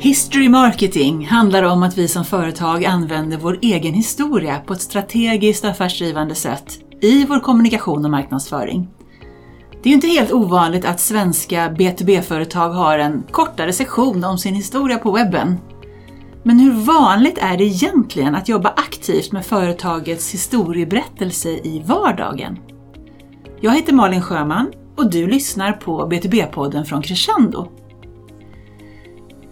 History marketing handlar om att vi som företag använder vår egen historia på ett strategiskt och affärsdrivande sätt i vår kommunikation och marknadsföring. Det är ju inte helt ovanligt att svenska B2B-företag har en kortare sektion om sin historia på webben. Men hur vanligt är det egentligen att jobba aktivt med företagets historieberättelse i vardagen? Jag heter Malin Sjöman och du lyssnar på B2B-podden från Crescendo.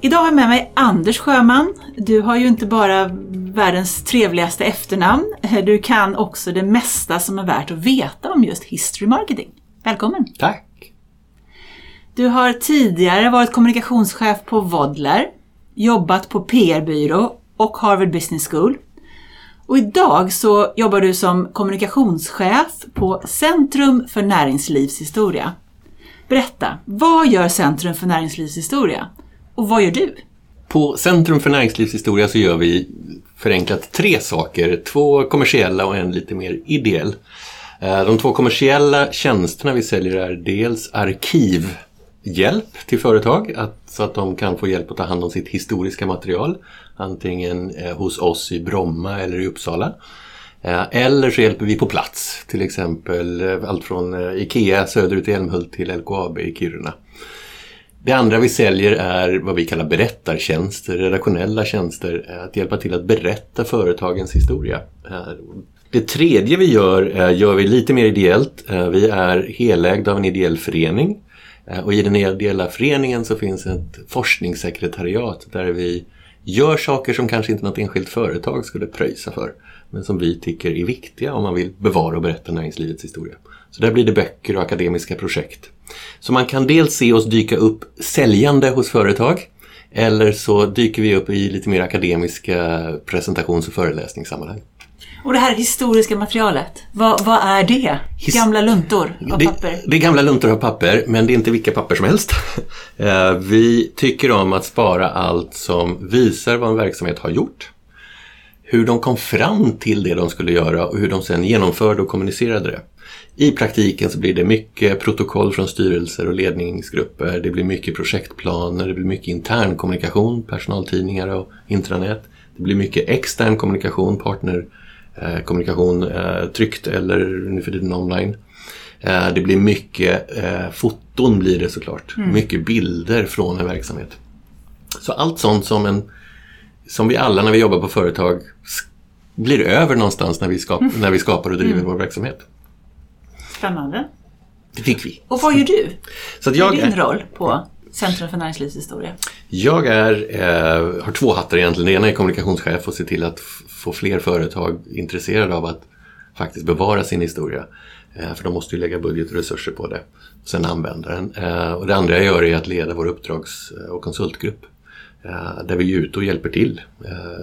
Idag har jag med mig Anders Sjöman. Du har ju inte bara världens trevligaste efternamn, du kan också det mesta som är värt att veta om just history marketing. Välkommen! Tack! Du har tidigare varit kommunikationschef på Vodler, jobbat på PR-byrå och Harvard Business School. Och idag så jobbar du som kommunikationschef på Centrum för näringslivshistoria. Berätta, vad gör Centrum för näringslivshistoria? Och vad gör du? På Centrum för näringslivshistoria så gör vi förenklat tre saker. Två kommersiella och en lite mer ideell. Eh, de två kommersiella tjänsterna vi säljer är dels arkivhjälp till företag att, så att de kan få hjälp att ta hand om sitt historiska material. Antingen eh, hos oss i Bromma eller i Uppsala. Eh, eller så hjälper vi på plats, till exempel allt från IKEA söderut i Älmhult till LKAB i Kiruna. Det andra vi säljer är vad vi kallar berättartjänster, redaktionella tjänster. Eh, att hjälpa till att berätta företagens historia. Eh, det tredje vi gör eh, gör vi lite mer ideellt. Vi är helägda av en ideell förening. Och i den ideella föreningen så finns ett forskningssekretariat där vi gör saker som kanske inte något enskilt företag skulle pröjsa för. Men som vi tycker är viktiga om man vill bevara och berätta näringslivets historia. Så där blir det böcker och akademiska projekt. Så man kan dels se oss dyka upp säljande hos företag eller så dyker vi upp i lite mer akademiska presentations och föreläsningssammanhang. Och det här historiska materialet, vad, vad är det? Gamla luntor av papper? Det, är gamla luntor av papper, men det är inte vilka papper som helst. Eh, vi tycker om att spara allt som visar vad en verksamhet har gjort, hur de kom fram till det de skulle göra och hur de sedan genomförde och kommunicerade det. I praktiken så blir det mycket protokoll från styrelser och ledningsgrupper, det blir mycket projektplaner, det blir mycket intern kommunikation, personaltidningar och intranät. Det blir mycket extern kommunikation, partner Eh, kommunikation eh, tryckt eller nu för tiden online. Eh, det blir mycket foton blir det såklart. Mm. Mycket bilder från en verksamhet. Så allt sånt som, en, som vi alla när vi jobbar på företag blir över någonstans när vi, skap, mm. när vi skapar och driver mm. vår verksamhet. Spännande. Det fick vi. Och vad gör du? Så jag, vad är din roll på Centrum för näringslivshistoria? Jag är, eh, har två hattar egentligen. Den ena är kommunikationschef och ser till att få fler företag intresserade av att faktiskt bevara sin historia. Eh, för de måste ju lägga budget och resurser på det. Sen använda den. Eh, och det andra jag gör är att leda vår uppdrags och konsultgrupp. Eh, där vi är ute och hjälper till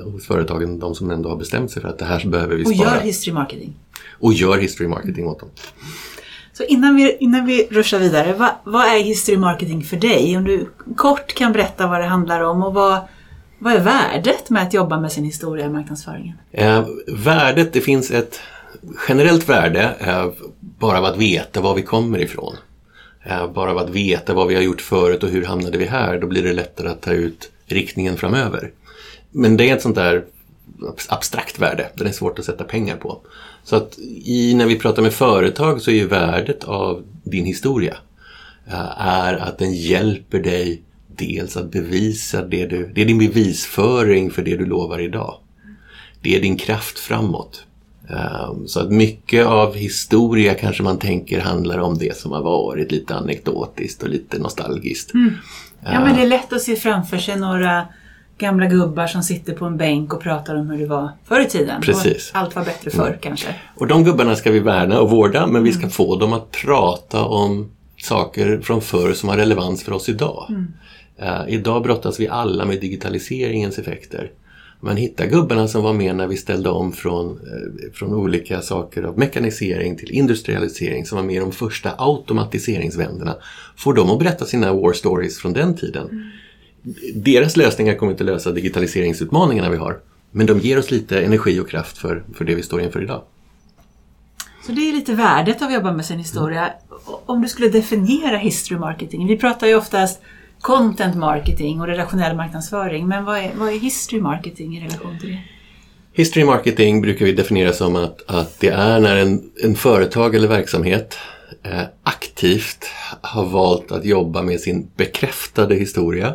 hos företagen, de som ändå har bestämt sig för att det här behöver vi spara. Och gör history marketing. Och gör history marketing åt dem. Så innan vi, innan vi ruschar vidare, vad, vad, är history marketing för dig? Om du kort kan berätta vad det handlar om och vad, vad är värdet med att jobba med sin historia i marknadsföringen? Eh, värdet, det finns ett generellt värde eh, bara av att veta var vi kommer ifrån. Eh, bara av att veta vad vi har gjort förut och hur hamnade vi här, då blir det lättare att ta ut riktningen framöver. Men det är ett sånt där abstrakt värde, det är svårt att sätta pengar på. Så att i, när vi pratar med företag så är ju värdet av din historia eh, är att den hjälper dig dels att bevisa det du, det är din bevisföring för det du lovar idag. Det är din kraft framåt. Ehm, så att mycket av historia kanske man tänker handlar om det som har varit lite anekdotiskt och lite nostalgiskt. Mm. Ja men det är lätt att se framför sig några gamla gubbar som sitter på en bänk och pratar om hur det var förr i tiden. Precis. Och allt var bättre förr mm. kanske. Och de gubbarna ska vi värna och vårda men vi ska mm. få dem att prata om saker från förr som har relevans för oss idag. Uh, idag brottas vi alla med digitaliseringens effekter. Man hittar gubbarna som var med när vi ställde om från, uh, från olika saker av mekanisering till industrialisering som var med de första automatiseringsvänderna. Får de att berätta sina war stories från den tiden. Mm. Deras lösningar kommer inte lösa digitaliseringsutmaningarna vi har. Men de ger oss lite energi och kraft för, för det vi står inför idag. Så det är lite värdet av att jobba med sin historia. Om du skulle definiera history marketing. Vi pratar ju oftast content marketing och redaktionell marknadsföring. Men vad är, vad är history marketing i relation till det? History marketing brukar vi definiera som att, att det är när en, en företag eller verksamhet eh, aktivt har valt att jobba med sin bekräftade historia.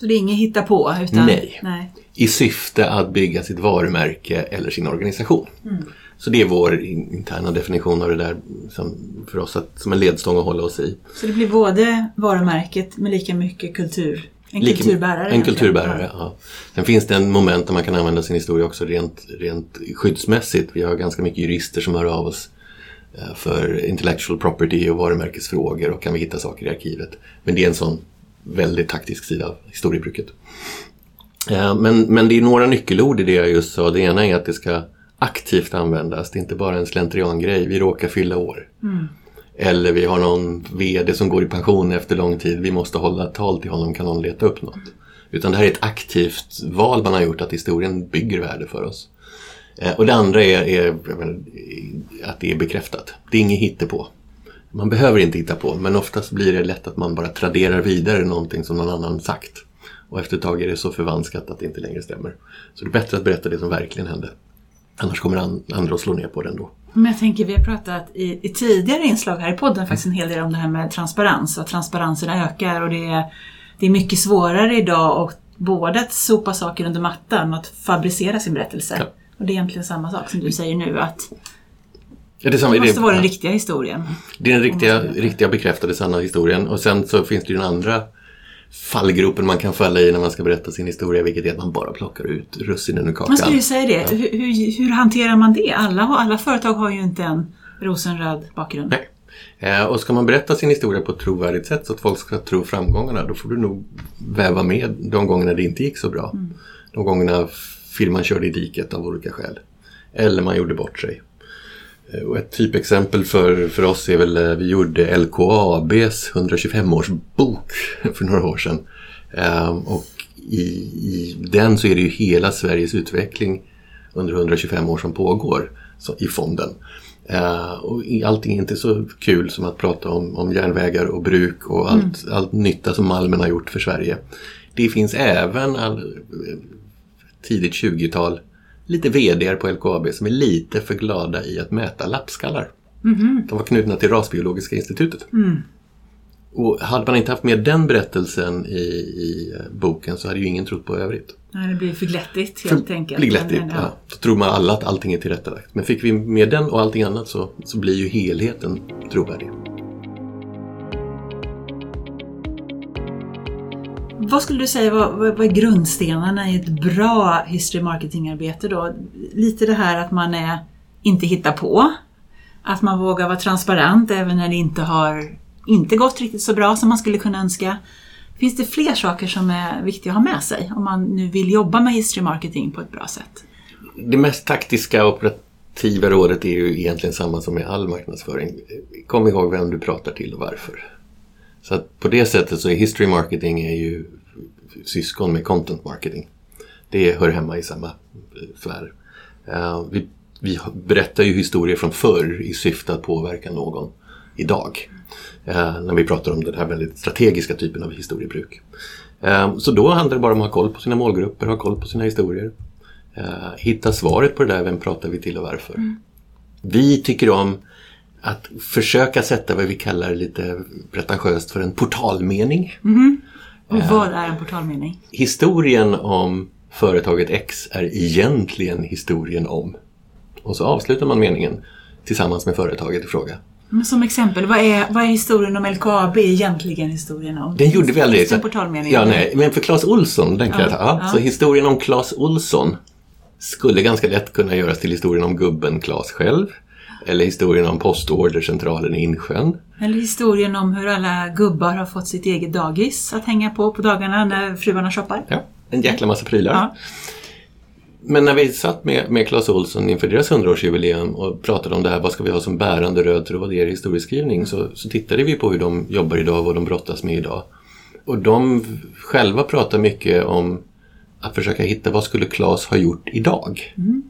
Så det är inget hitta på? Utan, nej. nej. I syfte att bygga sitt varumärke eller sin organisation. Mm. Så det är vår interna definition av det där som, för oss att, som en ledstång att hålla oss i. Så det blir både varumärket med lika mycket kultur en kulturbärare? En kulturbärare, ja. Sen finns det en moment där man kan använda sin historia också rent, rent skyddsmässigt. Vi har ganska mycket jurister som hör av oss eh, för intellectual property och varumärkesfrågor och kan vi hitta saker i arkivet. Men det är en sån väldigt taktisk sida av historiebruket. Eh, men, men det är några nyckelord i det jag just sa. Det ena är att det ska aktivt användas. Det är inte bara en slentriangrej. Vi råkar fylla år. Mm. Eller vi har någon VD som går i pension efter lång tid. Vi måste hålla tal till honom. Kan någon leta upp något? Utan det här är ett aktivt val man har gjort att historien bygger värde för oss. Eh, och det andra är, är menar, att det är bekräftat. Det är inget hittepå. Man behöver inte hitta på men oftast blir det lätt att man bara traderar vidare någonting som någon annan sagt. Och efter ett tag är det så förvanskat att det inte längre stämmer. Så det är bättre att berätta det som verkligen hände. Annars kommer andra att slå ner på det ändå. Men jag tänker, vi har pratat i, i, tidigare inslag här i podden faktiskt en hel del om det här med transparens och att transparenserna ökar och det är, det är mycket svårare idag att både att sopa saker under mattan och att fabricera sin berättelse. Ja. Och det är egentligen samma sak som du säger nu att det, det måste det, vara den riktiga historien. Det är den riktiga, riktiga bekräftade sanna historien och sen så finns det ju den andra fallgropen man kan falla i när man ska berätta sin historia, vilket är att man bara plockar ut russinen ur kakan. Man skulle ju säga det. Ja. Hur, hur, hur, hanterar man det? Alla, alla företag har ju inte en rosenröd bakgrund. Nej. Eh, och ska man berätta sin historia på ett trovärdigt sätt så att folk ska tro framgångarna, då får du nog väva med de gångerna det inte gick så bra. Mm. De gångerna firman körde i diket av olika skäl. Eller man gjorde bort sig. Eh, och ett typexempel för, för oss är väl, eh, vi gjorde LKABs 125-årsbok för några år sedan. Ehm, och i, i, den så är det ju hela Sveriges utveckling under 125 år som pågår i fonden. Uh, och allting är inte så kul som att prata om, om järnvägar och bruk och allt, mm. allt nytta som Malmen har gjort för Sverige. Det finns även all, tidigt 20-tal lite VD på LKAB som är lite för glada i att mäta lappskallar. Mm. De var knutna till Rasbiologiska institutet. Mm. Och hade man inte haft med den berättelsen i, i boken så hade ju ingen trott på övrigt. Nej, det blir för glättigt helt för, enkelt. Blir glättigt, ja. Då tror man alla att allting är tillrättalagt. Men fick vi med den och allting annat så, så blir ju helheten trovärdig. Vad skulle du säga vad, vad, vad är grundstenarna i ett bra history marketing-arbete då? Lite det här att man är, inte hittar på, att man vågar vara transparent även när det inte har inte gått riktigt så bra som man skulle kunna önska. Finns det fler saker som är viktiga att ha med sig om man nu vill jobba med history marketing på ett bra sätt? Det mest taktiska operativa rådet är ju egentligen samma som med all marknadsföring. Kom ihåg vem du pratar till och varför. Så att på det sättet så är history marketing är ju syskon med content marketing. Det hör hemma i samma sfär. Uh, vi, vi berättar ju historier från förr i syfte att påverka någon idag. Uh, när vi pratar om den här väldigt strategiska typen av historiebruk. Så då handlar det bara om att ha koll på sina målgrupper, ha koll på sina historier. hitta svaret på det där, vem pratar vi till och varför. Mm. Vi tycker om att försöka sätta vad vi kallar lite pretentiöst för en portalmening. Mm. Och vad är en portalmening? Historien om företaget X är egentligen historien om. Och så avslutar man meningen tillsammans med företaget i fråga. Men som exempel, vad är, vad är historien om LKAB egentligen historien om? Den gjorde vi aldrig. Så, portalmening? Ja, nej. Men för Claes Olsson, den kan ja, jag ta. Ja, ja. Så historien om Claes Olsson skulle ganska lätt kunna göras till historien om gubben Claes själv. Eller historien om postordercentralen i Insjön. Eller historien om hur alla gubbar har fått sitt eget dagis att hänga på på dagarna när fruarna shoppar. Ja, en jäkla massa prylar. Ja. Men när vi satt med, med Clas Olsson inför deras 100-årsjubileum och pratade om det här, vad ska vi ha som bärande röd tråd i er historieskrivning, så, så tittade vi på hur de jobbar idag och vad de brottas med idag. Och de själva pratar mycket om att försöka hitta vad skulle Clas ha gjort idag? Mm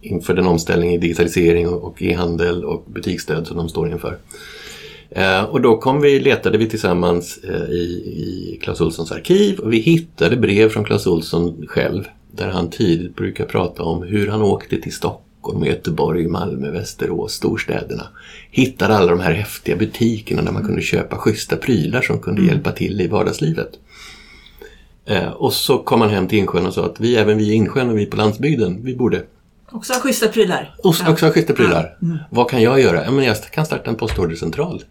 inför den omställning i digitalisering och e-handel och butiksstöd som de står inför. Eh, och då kom vi, letade vi tillsammans eh, i, i Clas Ohlsons arkiv och vi hittade brev från Clas Ohlson själv där han tidigt brukar prata om hur han åkte till Stockholm, Göteborg, Malmö, Västerås, storstäderna. Hittade alla de här häftiga butikerna där man kunde köpa schyssta prylar som kunde mm. hjälpa till i vardagslivet. Eh, och så kom han hem till Insjön och sa att vi, även vi i Insjön och vi på landsbygden, vi borde Också ha schyssta prylar. Också, ja. också ha schyssta prylar. Ja. Mm. Vad kan jag göra? Ja, men jag kan starta en postordercentral.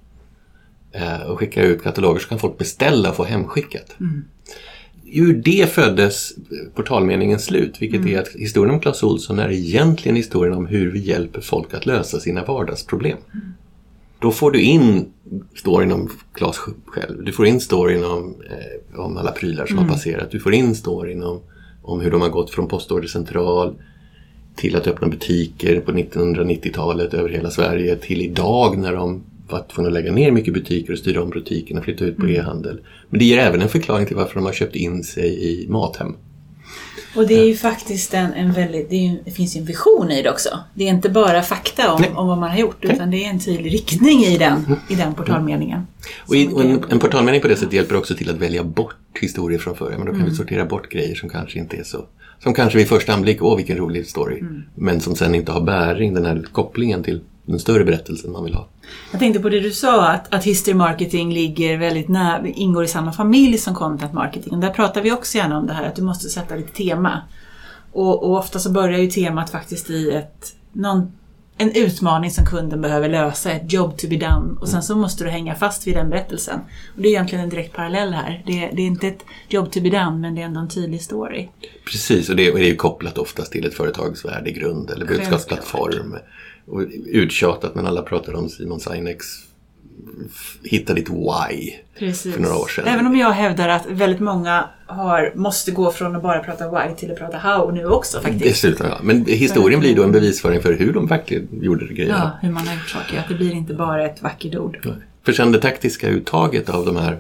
Eh, och skicka ut kataloger så kan folk beställa och få hemskickat. Mm. Ur det föddes portalmeningens slut, vilket mm. är att historien om Clas Ohlson är egentligen historien om hur vi hjälper folk att lösa sina vardagsproblem. Mm. Då får du in storyn om Clas själv, du får in storyn om, eh, om alla prylar som mm. har passerat, du får in storyn om, om hur de har gått från postordercentral till att öppna butiker på 1990-talet över hela Sverige till idag när de var tvungna att lägga ner mycket butiker och styra om butikerna och flytta ut på mm. e-handel. Men det ger även en förklaring till varför de har köpt in sig i Mathem. Och det är ju faktiskt en, en väldigt, det, ju, det, finns ju en vision i det också. Det är inte bara fakta om, om vad man har gjort utan det är en tydlig riktning i den, i den portalmeningen. Och, i, och en, en, portalmening på det sättet hjälper också till att välja bort historier från förr. Men då kan mm. vi sortera bort grejer som kanske inte är så som kanske vid första anblick, åh vilken rolig story. Mm. Men som sen inte har bäring, den här kopplingen till den större berättelsen man vill ha. Jag tänkte på det du sa, att, att history marketing ligger väldigt nära, ingår i samma familj som content marketing. Och där pratar vi också gärna om det här att du måste sätta ditt tema. Och, och ofta så börjar ju temat faktiskt i ett, någon, en utmaning som kunden behöver lösa, ett job to be done. Och sen så måste du hänga fast vid den berättelsen. Och det är egentligen en direkt parallell här. Det, det är inte ett job to be done, men det är ändå en tydlig story. Precis, och det, och det är ju kopplat oftast till ett företags värdegrund eller budskapsplattform. Och uttjatat, men alla pratar om Simon Sineks hitta ditt why Precis. för några år sedan. Även om jag hävdar att väldigt många har, måste gå från att bara prata why till att prata how nu också faktiskt. Dessutom, ja. Men historien blir då en bevisföring för hur de verkligen gjorde det grejerna. Ja, hur man har gjort saker. Att det blir inte bara ett vackert ord. För sen det taktiska uttaget av de här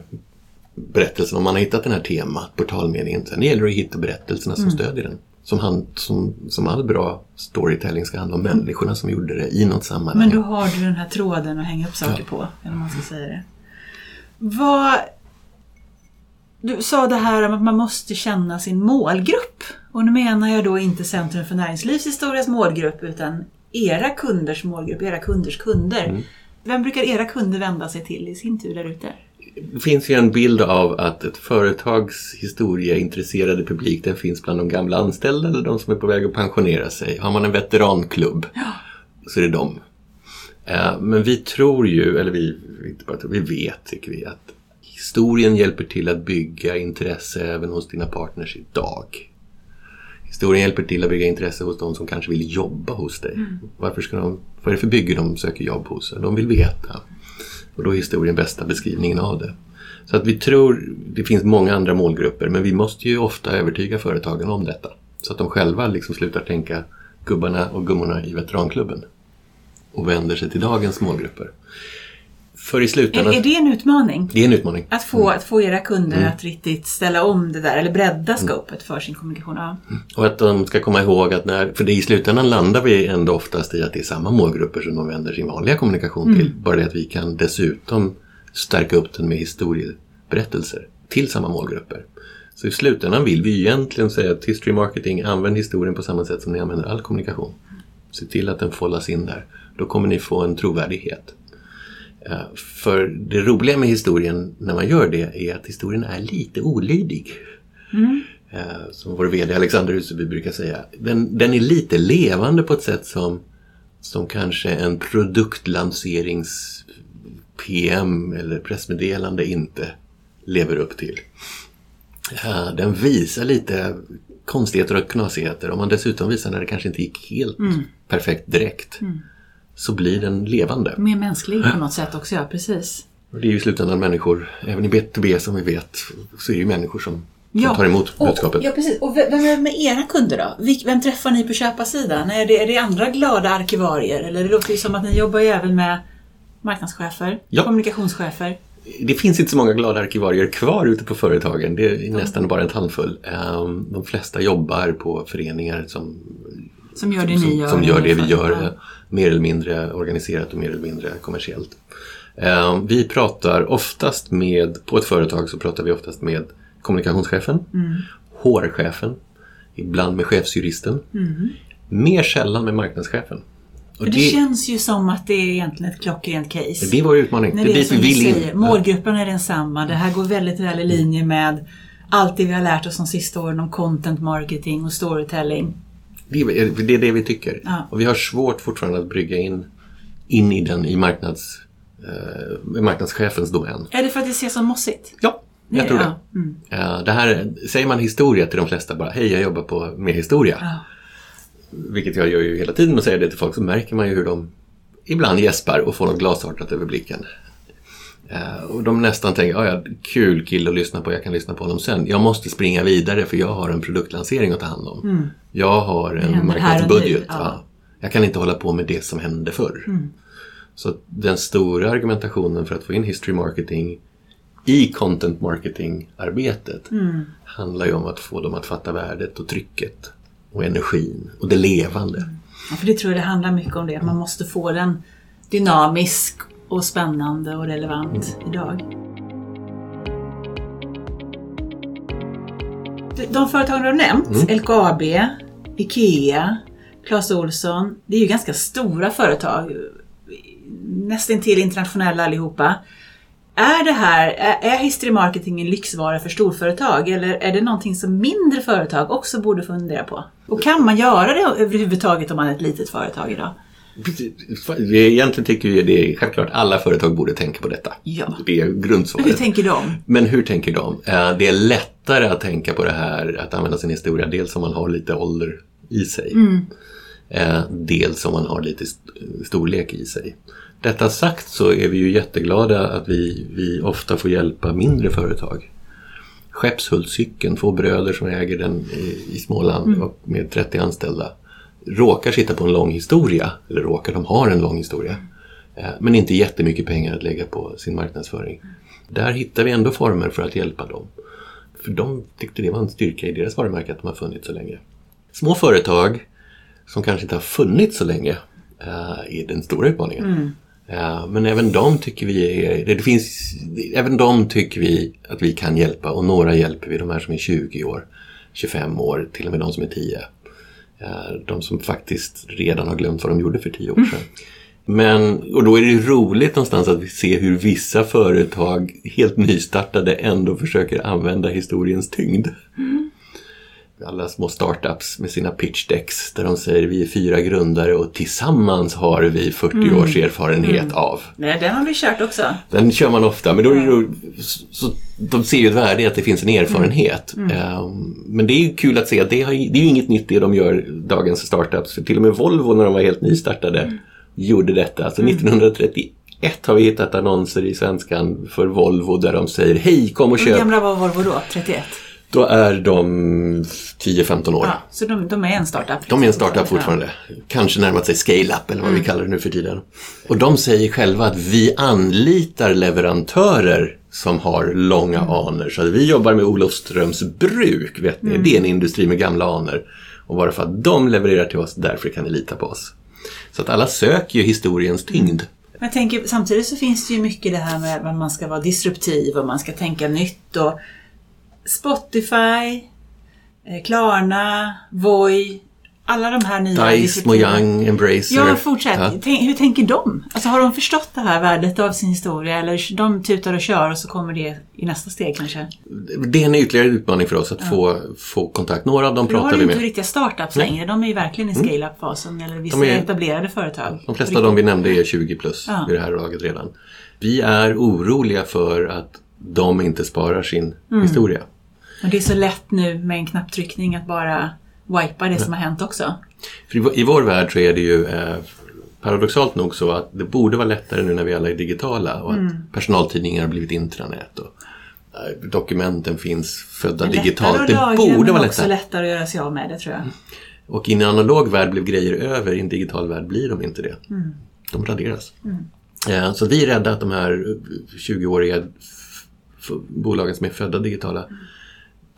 berättelserna, om man har hittat den här temat, portalmeningen, sen gäller det att hitta berättelserna som mm. stödjer den som, han, som, som all bra storytelling ska handla om mm. människorna som gjorde det i något sammanhang. Men då har du den här tråden att hänga upp saker ja. på, eller man ska säga det. Vad... Du sa det här om att man måste känna sin målgrupp. Och nu menar jag då inte Centrum för näringslivshistorias målgrupp utan era kunders målgrupp, era kunders kunder. Mm. Vem brukar era kunder vända sig till i sin tur där ute? Det finns ju en bild av att ett företags historieintresserade publik den finns bland de gamla anställda eller de som är på väg att pensionera sig. Har man en veteranklubb ja. så är det dem. Eh, men vi tror ju, eller vi, inte bara tror, vi vet tycker vi att historien hjälper till att bygga intresse även hos dina partners idag. Historien hjälper till att bygga intresse hos de som kanske vill jobba hos dig. Mm. Varför ska de, vad är det för bygge de söker jobb hos? De vill veta. Och då är historien bästa beskrivningen av det. Så att vi tror, det finns många andra målgrupper, men vi måste ju ofta övertyga företagen om detta. Så att de själva liksom slutar tänka gubbarna och gummorna i veteranklubben. Och vänder sig till dagens målgrupper. För i slutändan... Är, är det en utmaning? Det är en utmaning. Att få, mm. att få era kunder mm. att riktigt ställa om det där, eller bredda mm. skopet för sin kommunikation. Ja. Mm. Och att de ska komma ihåg att när, för det i slutändan landar vi ändå oftast i att det är samma målgrupper som de vänder sin vanliga kommunikation till. Mm. Bara det att vi kan dessutom stärka upp den med historieberättelser till samma målgrupper. Så i slutändan vill vi egentligen säga att history marketing, använd historien på samma sätt som ni använder all kommunikation. Se till att den fållas in där. Då kommer ni få en trovärdighet. Eh, för det roliga med historien när man gör det är att historien är lite olydig. Mm. Eh, som vår VD Alexander Huseby brukar säga. Den, den är lite levande på ett sätt som, som kanske en produktlanserings PM eller pressmeddelande inte lever upp till. Eh, den visar lite konstigheter och knasigheter. Om man dessutom visar när det kanske inte gick helt mm. perfekt direkt. Mm så blir den levande. Mer mänsklig på något sätt också, ja precis. Och det är ju i slutändan människor, även i B2B som vi vet, så är det ju människor som, ja. tar emot budskapet. Och, ja, precis. Och vem är med era kunder då? Vem träffar ni på köparsidan? Är det, är det andra glada arkivarier? Eller det låter ju som att ni jobbar ju även med marknadschefer, ja. kommunikationschefer. Det finns inte så många glada arkivarier kvar ute på företagen. Det är nästan bara en handfull. Ehm, de flesta jobbar på föreningar som som gör det ni gör. Som gör det vi gör, mer eller mindre organiserat och mer eller mindre kommersiellt. Eh, vi pratar oftast med, på ett företag så pratar vi oftast med kommunikationschefen, HR-chefen, ibland med chefsjuristen. Mer sällan med marknadschefen. Och För det, känns ju som att det är egentligen ett klockrent case. det är vår utmaning. När det är det är dit som vi vill in. säger, målgruppen är densamma. Det här går väldigt väl i linje med allt det vi har lärt oss de sista åren om content marketing och storytelling. Det är, det är det vi tycker. Ja. Och vi har svårt fortfarande att brygga in, in i den i marknads, eh, marknadschefens domän. Är det för att det ses som mossigt? Ja, jag Det- tror det. ja, mm. Eh, det här, säger man historia till de flesta bara, hej jag jobbar på, med historia. Ja. Vilket jag gör ju hela tiden att säga det till folk så märker man ju hur de ibland gäspar och får något glasartat över blicken. Eh, och de nästan tänker, "Ja, kul kille att lyssna på, jag kan lyssna på honom sen. Jag måste springa vidare för jag har en produktlansering att ta hand om. Jag har en marknadsbudget. ja. Jag kan inte hålla på med det som hände förr. Så den stora argumentationen för att få in history marketing i content marketing-arbetet handlar ju om att få dem att fatta värdet och trycket och energin och det levande. Ja, för det tror jag det handlar mycket om det. Att man måste få den dynamisk och spännande och relevant idag. De- företag du har nämnt, LKAB, IKEA, Clas Ohlson. Det är ju ganska stora företag. Nästan till internationella allihopa. Är det här, är, är history marketing en lyxvara för storföretag eller är det någonting som mindre företag också borde fundera på? Och kan man göra det överhuvudtaget om man är ett litet företag idag? Egentligen tycker vi det är självklart alla företag borde tänka på detta. Ja. Det är grundsvaret. Hur tänker de? Men hur tänker de? Eh, Det är lättare att tänka på det här, att använda sin historia, dels om man har lite ålder i sig. Eh, Dels om man har lite st- storlek i sig. Detta sagt så är vi ju jätteglada att vi, vi ofta får hjälpa mindre företag. Skeppshultscykeln, två bröder som äger den i, i Småland och med 30 anställda, råkar sitta på en lång historia, eller råkar, de har en lång historia, eh, men inte jättemycket pengar att lägga på sin marknadsföring. Där hittar vi ändå former för att hjälpa dem. För de tyckte det var en styrka i deras varumärke att de har funnits så länge. Små företag som kanske inte har funnits så länge eh, är den stora utmaningen. Eh, Men även de tycker vi är, det finns, även de tycker vi att vi kan hjälpa och några hjälper vi, de här som är 20 år, 25 år, till och med de som är 10. Eh, de som faktiskt redan har glömt vad de gjorde för tio år sedan. Men, och då är det roligt någonstans att vi ser hur vissa företag, helt nystartade, ändå försöker använda historiens tyngd. Mm. Alla små startups med sina pitch decks där de säger vi är fyra grundare och tillsammans har vi 40 års erfarenhet av. Nej, den har vi kört också. Den kör man ofta, men då är det, så, de ser ju ett värde i att det finns en erfarenhet. Ehm, Men det är ju kul att se att det, har, det är ju inget nytt det de gör, dagens startups. För till och med Volvo när de var helt nystartade gjorde detta. Alltså 1931 har vi hittat annonser i Svenskan för Volvo där de säger hej kom och Hur köp. gamla var Volvo då? 31? Då är de 10-15 år. Ja, så de, de är en startup? De är en startup fortfarande. Kanske närmat sig scale-up eller vad vi kallar det nu för tiden. Och de säger själva att vi anlitar leverantörer som har långa anor. Så vi jobbar med Olofströms bruk, vet ni. Det är en industri med gamla anor. Och bara för att de levererar till oss, därför kan ni lita på oss. Så att alla söker ju historiens tyngd. Men jag tänker, samtidigt så finns det ju mycket det här med att man ska vara disruptiv och man ska tänka nytt. Och Spotify, eh, Klarna, Voi, alla de här nya Dice, Mojang, Embracer. Ja, fortsätt. Ja. Tänk, hur tänker de? Alltså har de förstått det här värdet av sin historia eller de tutar och kör och så kommer det i nästa steg kanske? Det är en ytterligare utmaning för oss att få, få kontakt. Några av dem Då har pratar du vi inte med. riktiga startups längre. De är ju verkligen i scale-up-fasen eller vissa De är- etablerade företag. De flesta av dem vi nämnde är 20 plus Ja. vid det här laget redan. Vi är oroliga för att de inte sparar sin Mm. historia. Och det är så lätt nu med en knapptryckning att bara wipa det som har hänt också. För i vår- värld så är det ju eh, paradoxalt nog så att det borde vara lättare nu när vi alla är digitala och Mm. att personaltidningar har blivit intranät och eh, dokumenten finns födda digitalt. lättare att Det borde vara också lättare. lättare att göra sig av med det tror jag. Och i en analog värld blev grejer över, i en digital värld blir de inte det. Mm. De raderas. Eh, Så vi är rädda att de här 20-åriga f- f- bolagen som är födda digitala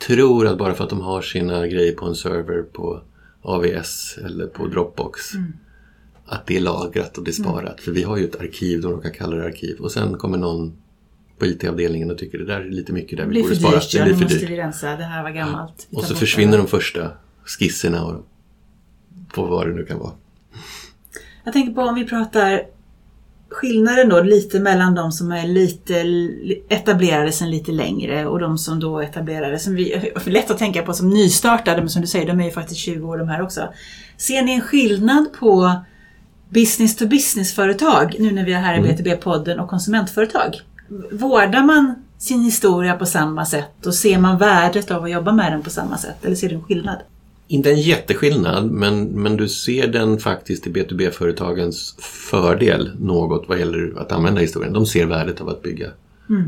tror att bara för att de har sina grejer på en server på AVS eller på Dropbox att det är lagrat och det är sparat. Mm. För vi har ju ett arkiv, de råkar kalla det arkiv. Och sen kommer någon på IT-avdelningen och tycker det där är lite mycket där vi borde spara. dyrt, ja, det blir för måste dyrt. vi rensa, det här var gammalt. Vi Och så försvinner det. de första skisserna och på vad det nu kan vara. Jag tänker på om vi pratar skillnaden då lite mellan de som är lite etablerade sedan lite längre och de som då etablerade, som vi, lätt att tänka på som nystartade, men som du säger, de är ju faktiskt 20 år de här också. Ser ni en skillnad på business to business-företag, nu när vi är här i BTB-podden, och konsumentföretag? Vårdar man sin historia på samma sätt och ser man värdet av att jobba med den på samma sätt, eller ser du en skillnad? Inte en jätteskillnad, men, men du ser den faktiskt i B2B-företagens fördel något vad gäller att använda historien. De ser värdet av att bygga,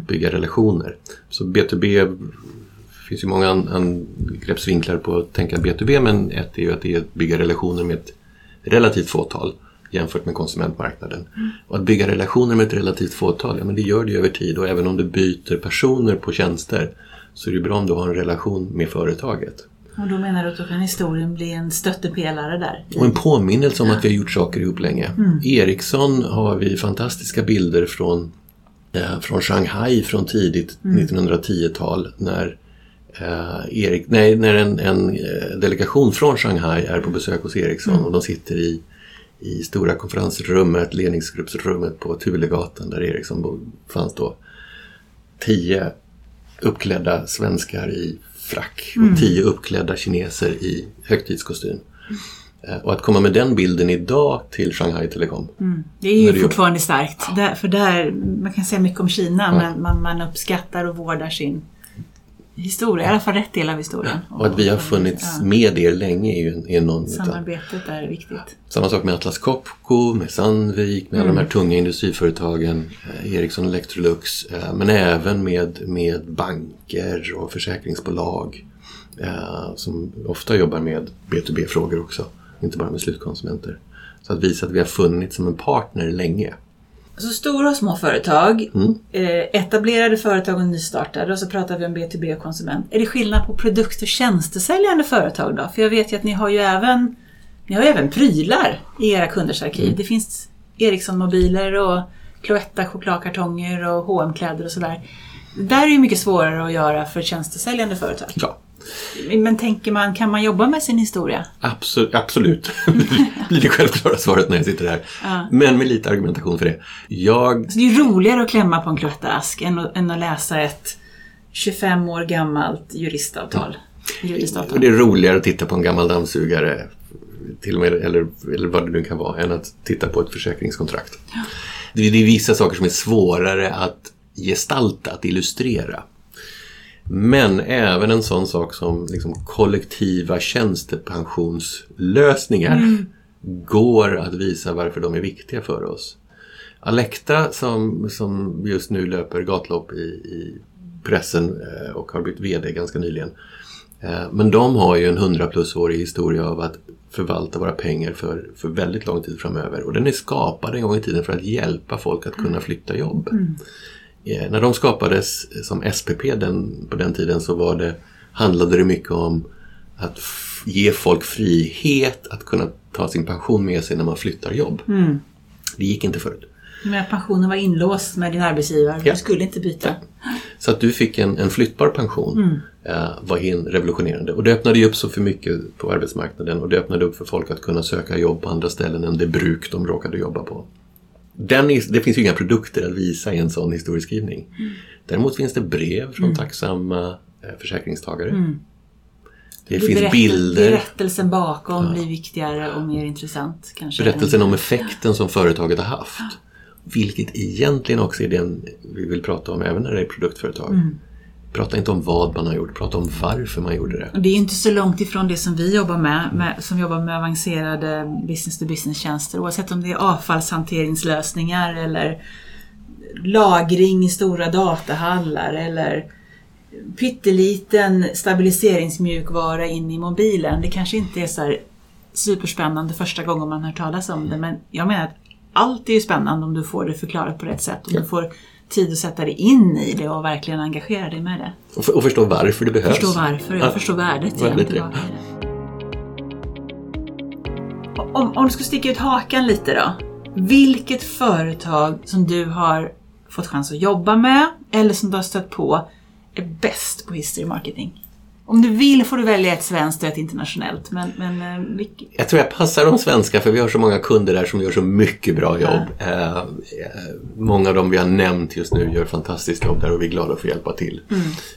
bygga relationer. Så B2B, det finns ju många an- angreppsvinklar på att tänka B2B, men ett är ju att det är att bygga relationer med ett relativt fåtal jämfört med konsumentmarknaden. Och att bygga relationer med ett relativt fåtal, ja men det gör det ju över tid och även om du byter personer på tjänster så är det bra om du har en relation med företaget. Och då menar du att då kan historien bli en stöttepelare där? Och en påminnelse om att vi har gjort saker ihop länge. Ericsson har vi fantastiska bilder från, eh, från Shanghai från tidigt 1910-tal när, eh, Erik, nej, när en, en eh, delegation från Shanghai är på besök hos Ericsson och de sitter i, i stora konferensrummet, ledningsgruppsrummet på Tulegatan där Ericsson fanns då. Tio uppklädda svenskar i frack och tio uppklädda kineser i högtidskostym. Eh, Och att komma med den bilden idag till Shanghai Telecom. Det är ju det fortfarande starkt. Där, för där, man kan säga mycket om Kina, men man, man uppskattar och vårdar sin historia, i alla fall rätt del av historien. Och att vi har funnits Ja, med er länge är ju nytta. Samarbetet är viktigt. Samma sak med Atlas Copco, med Sandvik, med alla de här tunga industriföretagen, eh, Ericsson Electrolux, eh, men även med, med banker och försäkringsbolag eh, som ofta jobbar med B2B-frågor också, inte bara med slutkonsumenter. Så att visa att vi har funnits som en partner länge. Så stora och små företag, Mm. eh, etablerade företag och nystartade och så pratar vi om B2B och konsument. Är det skillnad på produkt och tjänstesäljande företag då? För jag vet ju att ni har ju även, ni har även prylar i era kunders arkiv. Mm. Det finns Ericsson-mobiler och Cloetta chokladkartonger och hm kläder och sådär. Det där är ju mycket svårare att göra för tjänstesäljande företag. Ja, Men tänker man, kan man jobba med sin historia? Absolut, absolut. blir det självklara svaret när jag sitter här. Ja. Men med lite argumentation för det. Jag, Så det är roligare att klämma på en Cloetta-ask än, att- än att läsa ett 25 år gammalt juristavtal. Juristavtal. och det är roligare att titta på en gammal dammsugare till och med, eller, eller vad det nu kan vara, än att titta på ett försäkringskontrakt. Det, är- det är vissa saker som är svårare att gestalta, att illustrera. Men även en sån sak som liksom kollektiva tjänstepensionslösningar går att visa varför de är viktiga för oss. Alecta som, som just nu löper gatlopp i, i pressen eh, och har blivit VD ganska nyligen. Eh, Men de har ju en 100 plus årig historia av att förvalta våra pengar för, för väldigt lång tid framöver. Och den är skapad en gång i tiden för att hjälpa folk att kunna flytta jobb. Eh, När de skapades som SPP den, på den tiden så var det, handlade det mycket om att ge folk frihet att kunna ta sin pension med sig när man flyttar jobb. Det gick inte förut. Men pensionen var inlåst med din arbetsgivare. Ja. Du skulle inte byta. Så att du fick en, en flyttbar pension eh, var helt revolutionerande. Och det öppnade ju upp så för mycket på arbetsmarknaden och det öppnade upp för folk att kunna söka jobb på andra ställen än det bruk de råkade jobba på. Den är, det finns ju inga produkter att visa i en sån historieskrivning. Däremot finns det brev från tacksamma eh, försäkringstagare. Det finns Berättel- bilder. Berättelsen bakom blir viktigare och mer intressant. Kanske. Berättelsen om effekten som företaget har haft. Vilket egentligen också är den vi vill prata om även när det är produktföretag. Prata inte om vad man har gjort, prata om varför man gjorde det. Det är inte så långt ifrån det som vi jobbar med, med som jobbar med avancerade business-to-business-tjänster. Oavsett om det är avfallshanteringslösningar eller lagring i stora datahallar eller pytteliten stabiliseringsmjukvara in i mobilen. Det kanske inte är så superspännande första gången man hör talas om det, men jag menar att allt är ju spännande om du får det förklarat på rätt sätt. Om du får tid att sätta dig in i det och verkligen engagera dig med det. Och, för, och förstå varför det behövs. Förstå varför, jag Ja, förstår värdet värdet det. Om, om du skulle sticka ut hakan lite då. Vilket företag som du har fått chans att jobba med eller som du har stött på är bäst på history marketing? Om du vill får du välja ett svenskt och ett internationellt. Men, men, eh, vilk- Jag tror jag passar de svenska för vi har så många kunder där som gör så mycket bra jobb. Eh, eh, många av dem vi har nämnt just nu gör fantastiskt jobb där och vi är glada att få hjälpa till.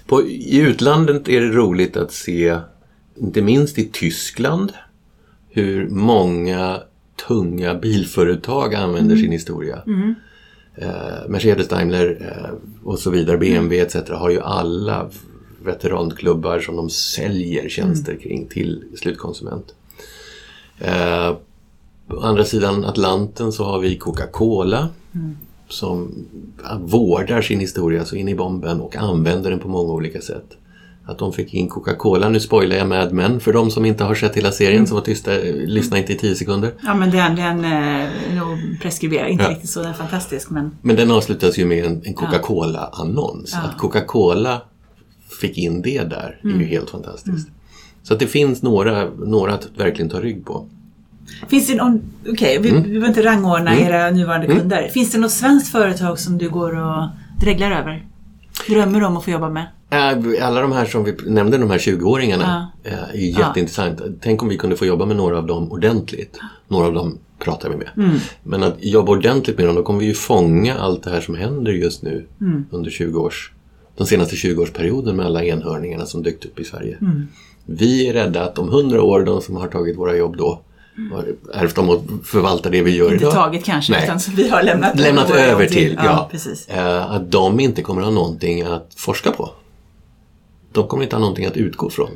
På, I utlandet är det roligt att se, inte minst i Tyskland, hur många tunga bilföretag använder sin historia. Eh, Mercedes, Daimler eh, och så vidare, BMW etc. har ju alla veteranklubbar som de säljer tjänster kring till slutkonsument. Eh, på andra sidan Atlanten så har vi Coca-Cola som vårdar sin historia så in i bomben och använder den på många olika sätt. Att de fick in Coca-Cola, nu spoilar jag Mad Men för de som inte har sett hela serien så var tysta, eh, lyssna inte i tio sekunder. Ja men den, den eh, preskriberar, inte Ja. riktigt så, den är fantastisk men Men den avslutas ju med en, en Coca-Cola-annons. Ja. Att Coca-Cola fick in det där är Mm. ju helt fantastiskt. Så att det finns några, några att verkligen ta rygg på. Finns det någon, okej vi, Mm. vi behöver inte rangordna era nuvarande kunder. Finns det något svenskt företag som du går och dreglar över? Drömmer om att få jobba med? Äh, Alla de här som vi nämnde, de här 20-åringarna, äh, är jätteintressant. Tänk om vi kunde få jobba med några av dem ordentligt. Några av dem pratar vi med. Mm. Men att jobba ordentligt med dem, då kommer vi ju fånga allt det här som händer just nu Mm. under 20 års, den senaste 20-årsperioden med alla enhörningarna som dykt upp i Sverige. Mm. Vi är rädda att om 100 år, de som har tagit våra jobb då, har ärvt dem och förvaltar det vi gör Inte idag. taget kanske, Nej. utan som vi har lämnat, Lämnat över jobb till, ja. precis. Eh, att de inte kommer ha någonting att forska på. De kommer inte ha någonting att utgå från.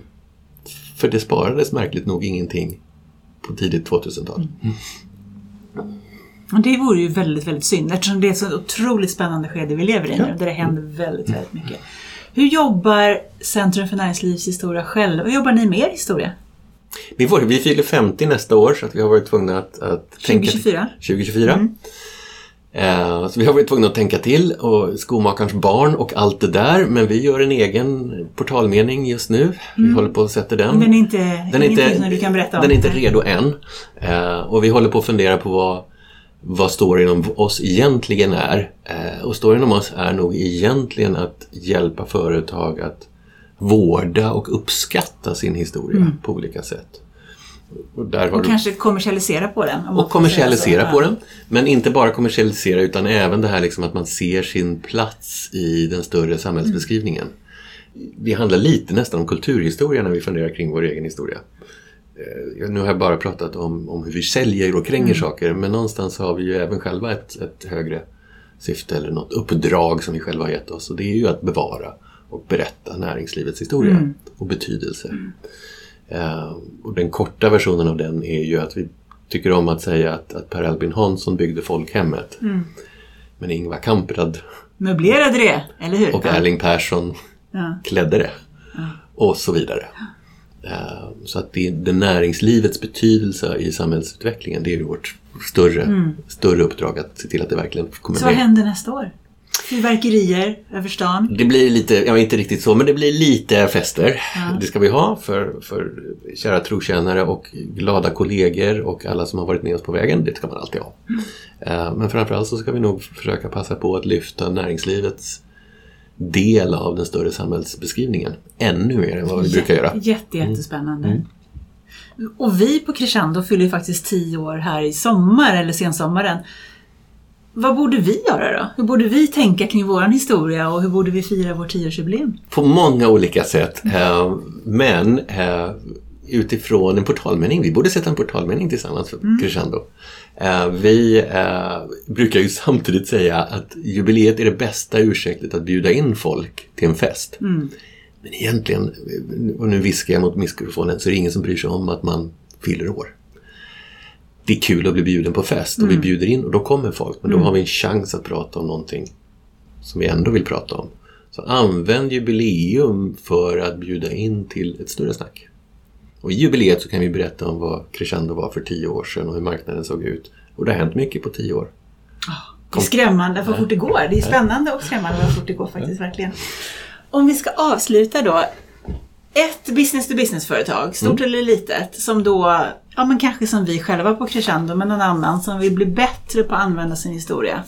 För det sparades märkligt nog ingenting på tidigt 2000-tal. Och det vore ju väldigt, väldigt synd eftersom det är ett så otroligt spännande skede vi lever i Ja. nu, där det händer väldigt, väldigt mycket. Hur jobbar Centrum för näringslivshistoria själva? Hur jobbar ni med er historia? Vi, får, vi fyller 50 nästa år så att vi har varit tvungna att, att tänka... 2024? 2024. Eh, så vi har varit tvungna att tänka till och skomakarens barn och allt det där. Men vi gör en egen portalmening just nu. Vi håller på att sätta den. Den är inte, Den är inte, du kan berätta om? den är inte redo än. Eh, och vi håller på att fundera på vad, vad storyn om oss egentligen är. Eh, och storyn om oss är nog egentligen att hjälpa företag att vårda och uppskatta sin historia på olika sätt. Och, där Mm. Och du, kanske kommersialisera på den? och kommersialisera på den. Men inte bara kommersialisera utan även det här liksom att man ser sin plats i den större samhällsbeskrivningen. Det handlar lite nästan om kulturhistoria när vi funderar kring vår egen historia. Eh, Nu har jag bara pratat om, om hur vi säljer och kränger saker men någonstans har vi ju även själva ett, ett högre syfte eller något uppdrag som vi själva har gett oss och det är ju att bevara och berätta näringslivets historia och betydelse. Eh, och den korta versionen av den är ju att vi tycker om att säga att, att Per Albin Hansson byggde folkhemmet. Men Ingvar Kamprad Möblerade det, eller hur? och Ja. Erling Persson Ja. klädde det. Och så vidare. Eh, Så att det, det näringslivets betydelse i samhällsutvecklingen det är ju vårt större, större uppdrag att se till att det verkligen kommer Så vad med. händer nästa år? Fyrverkerier över stan? Det blir lite, ja inte riktigt så, men det blir lite fester. Det ska vi ha för, för kära trotjänare och glada kollegor och alla som har varit med oss på vägen. Det ska man alltid ha. Eh, Men framförallt så ska vi nog försöka passa på att lyfta näringslivets del av den större samhällsbeskrivningen ännu mer än vad vi brukar göra. Jätte, jättespännande. Och vi på Crescendo fyller ju faktiskt tio år här i sommar, eller sensommaren. Vad borde vi göra då? Hur borde vi tänka kring vår historia och hur borde vi fira vårt tioårsjubileum? På många olika sätt. Eh, Men eh, utifrån en portalmening. Vi borde sätta en portalmening tillsammans för Crescendo. Eh, Vi eh, brukar ju samtidigt säga att jubileet är det bästa ursäktet att bjuda in folk till en fest. Men egentligen, och nu viskar jag mot mikrofonen, så är det ingen som bryr sig om att man fyller år. Det är kul att bli bjuden på fest och vi bjuder in och då kommer folk. Men då har vi en chans att prata om någonting som vi ändå vill prata om. Så använd jubileum för att bjuda in till ett större snack. Och i jubileet så kan vi berätta om vad Crescendo var för tio år sedan och hur marknaden såg ut. Och det har hänt mycket på tio år. Det är skrämmande vad fort det går. Det är spännande och skrämmande vad fort det går faktiskt, verkligen. Om vi ska avsluta då. Ett business to business-företag, stort eller litet, som då ja men kanske som vi själva på Crescendo, men någon annan som vill bli bättre på att använda sin historia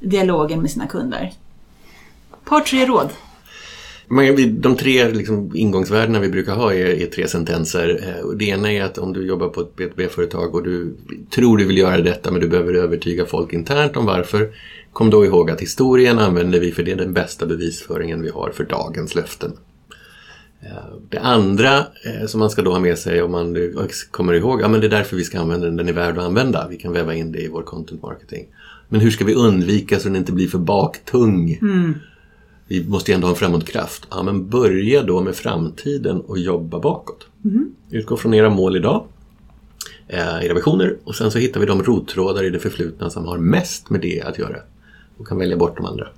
dialogen med sina kunder. Par tre råd. De tre liksom, ingångsvärdena vi brukar ha är, är tre sentenser. Eh, det ena är att om du jobbar på ett B2B-företag och du tror du vill göra detta men du behöver övertyga folk internt om varför. Kom då ihåg att historien använder vi för det är den bästa bevisföringen vi har för dagens löften. Eh, det andra eh, som man ska då ha med sig om man kommer ihåg, ja men det är därför vi ska använda den, den är värd att använda. Vi kan väva in det i vår content marketing. Men hur ska vi undvika så den inte blir för baktung? Mm. Vi måste ju ändå ha en framåtkraft. Ja, men börja då med framtiden och jobba bakåt. Mm. Utgå från era mål idag, eh, era visioner och sen så hittar vi de rottrådar i det förflutna som har mest med det att göra och kan välja bort de andra.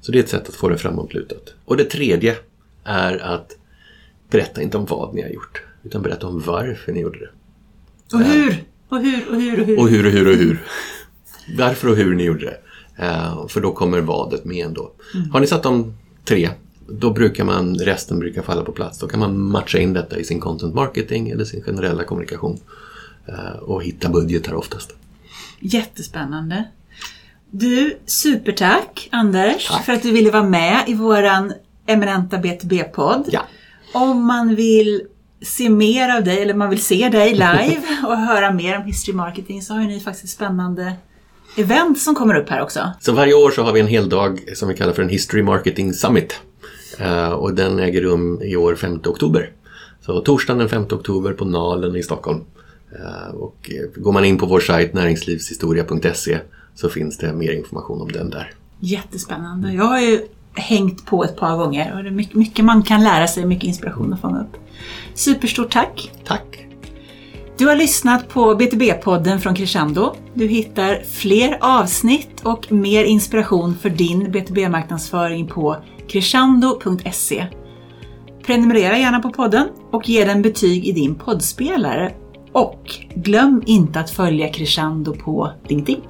Så det är ett sätt att få det framåtlutat. Och det tredje är att berätta inte om vad ni har gjort utan berätta om varför ni gjorde det. Och hur? Och hur och hur och hur? Och hur och hur och hur. Varför och hur ni gjorde det. Uh, för då kommer vadet med ändå. Mm. Har ni satt de tre, då brukar man, resten brukar falla på plats. Då kan man matcha in detta i sin content marketing eller sin generella kommunikation. Uh, och hitta budgetar oftast. Jättespännande. Du, supertack Anders Tack. för att du ville vara med i våran eminenta B2B-podd. Ja. Om man vill se mer av dig eller man vill se dig live och höra mer om history marketing så har ju ni faktiskt spännande event som kommer upp här också. Så varje år så har vi en hel dag som vi kallar för en History Marketing Summit. Uh, och den äger rum i år 5 oktober. Så torsdagen den 5 oktober på Nalen i Stockholm. Uh, och uh, går man in på vår sajt näringslivshistoria.se så finns det mer information om den där. Jättespännande. Jag har ju hängt på ett par gånger och det är mycket, mycket man kan lära sig, mycket inspiration att fånga upp. Superstort tack! Tack! Du har lyssnat på BTB-podden från Crescendo. Du hittar fler avsnitt och mer inspiration för din BTB-marknadsföring på crescendo.se. Prenumerera gärna på podden och ge den betyg i din poddspelare. Och glöm inte att följa Crescendo på LinkedIn.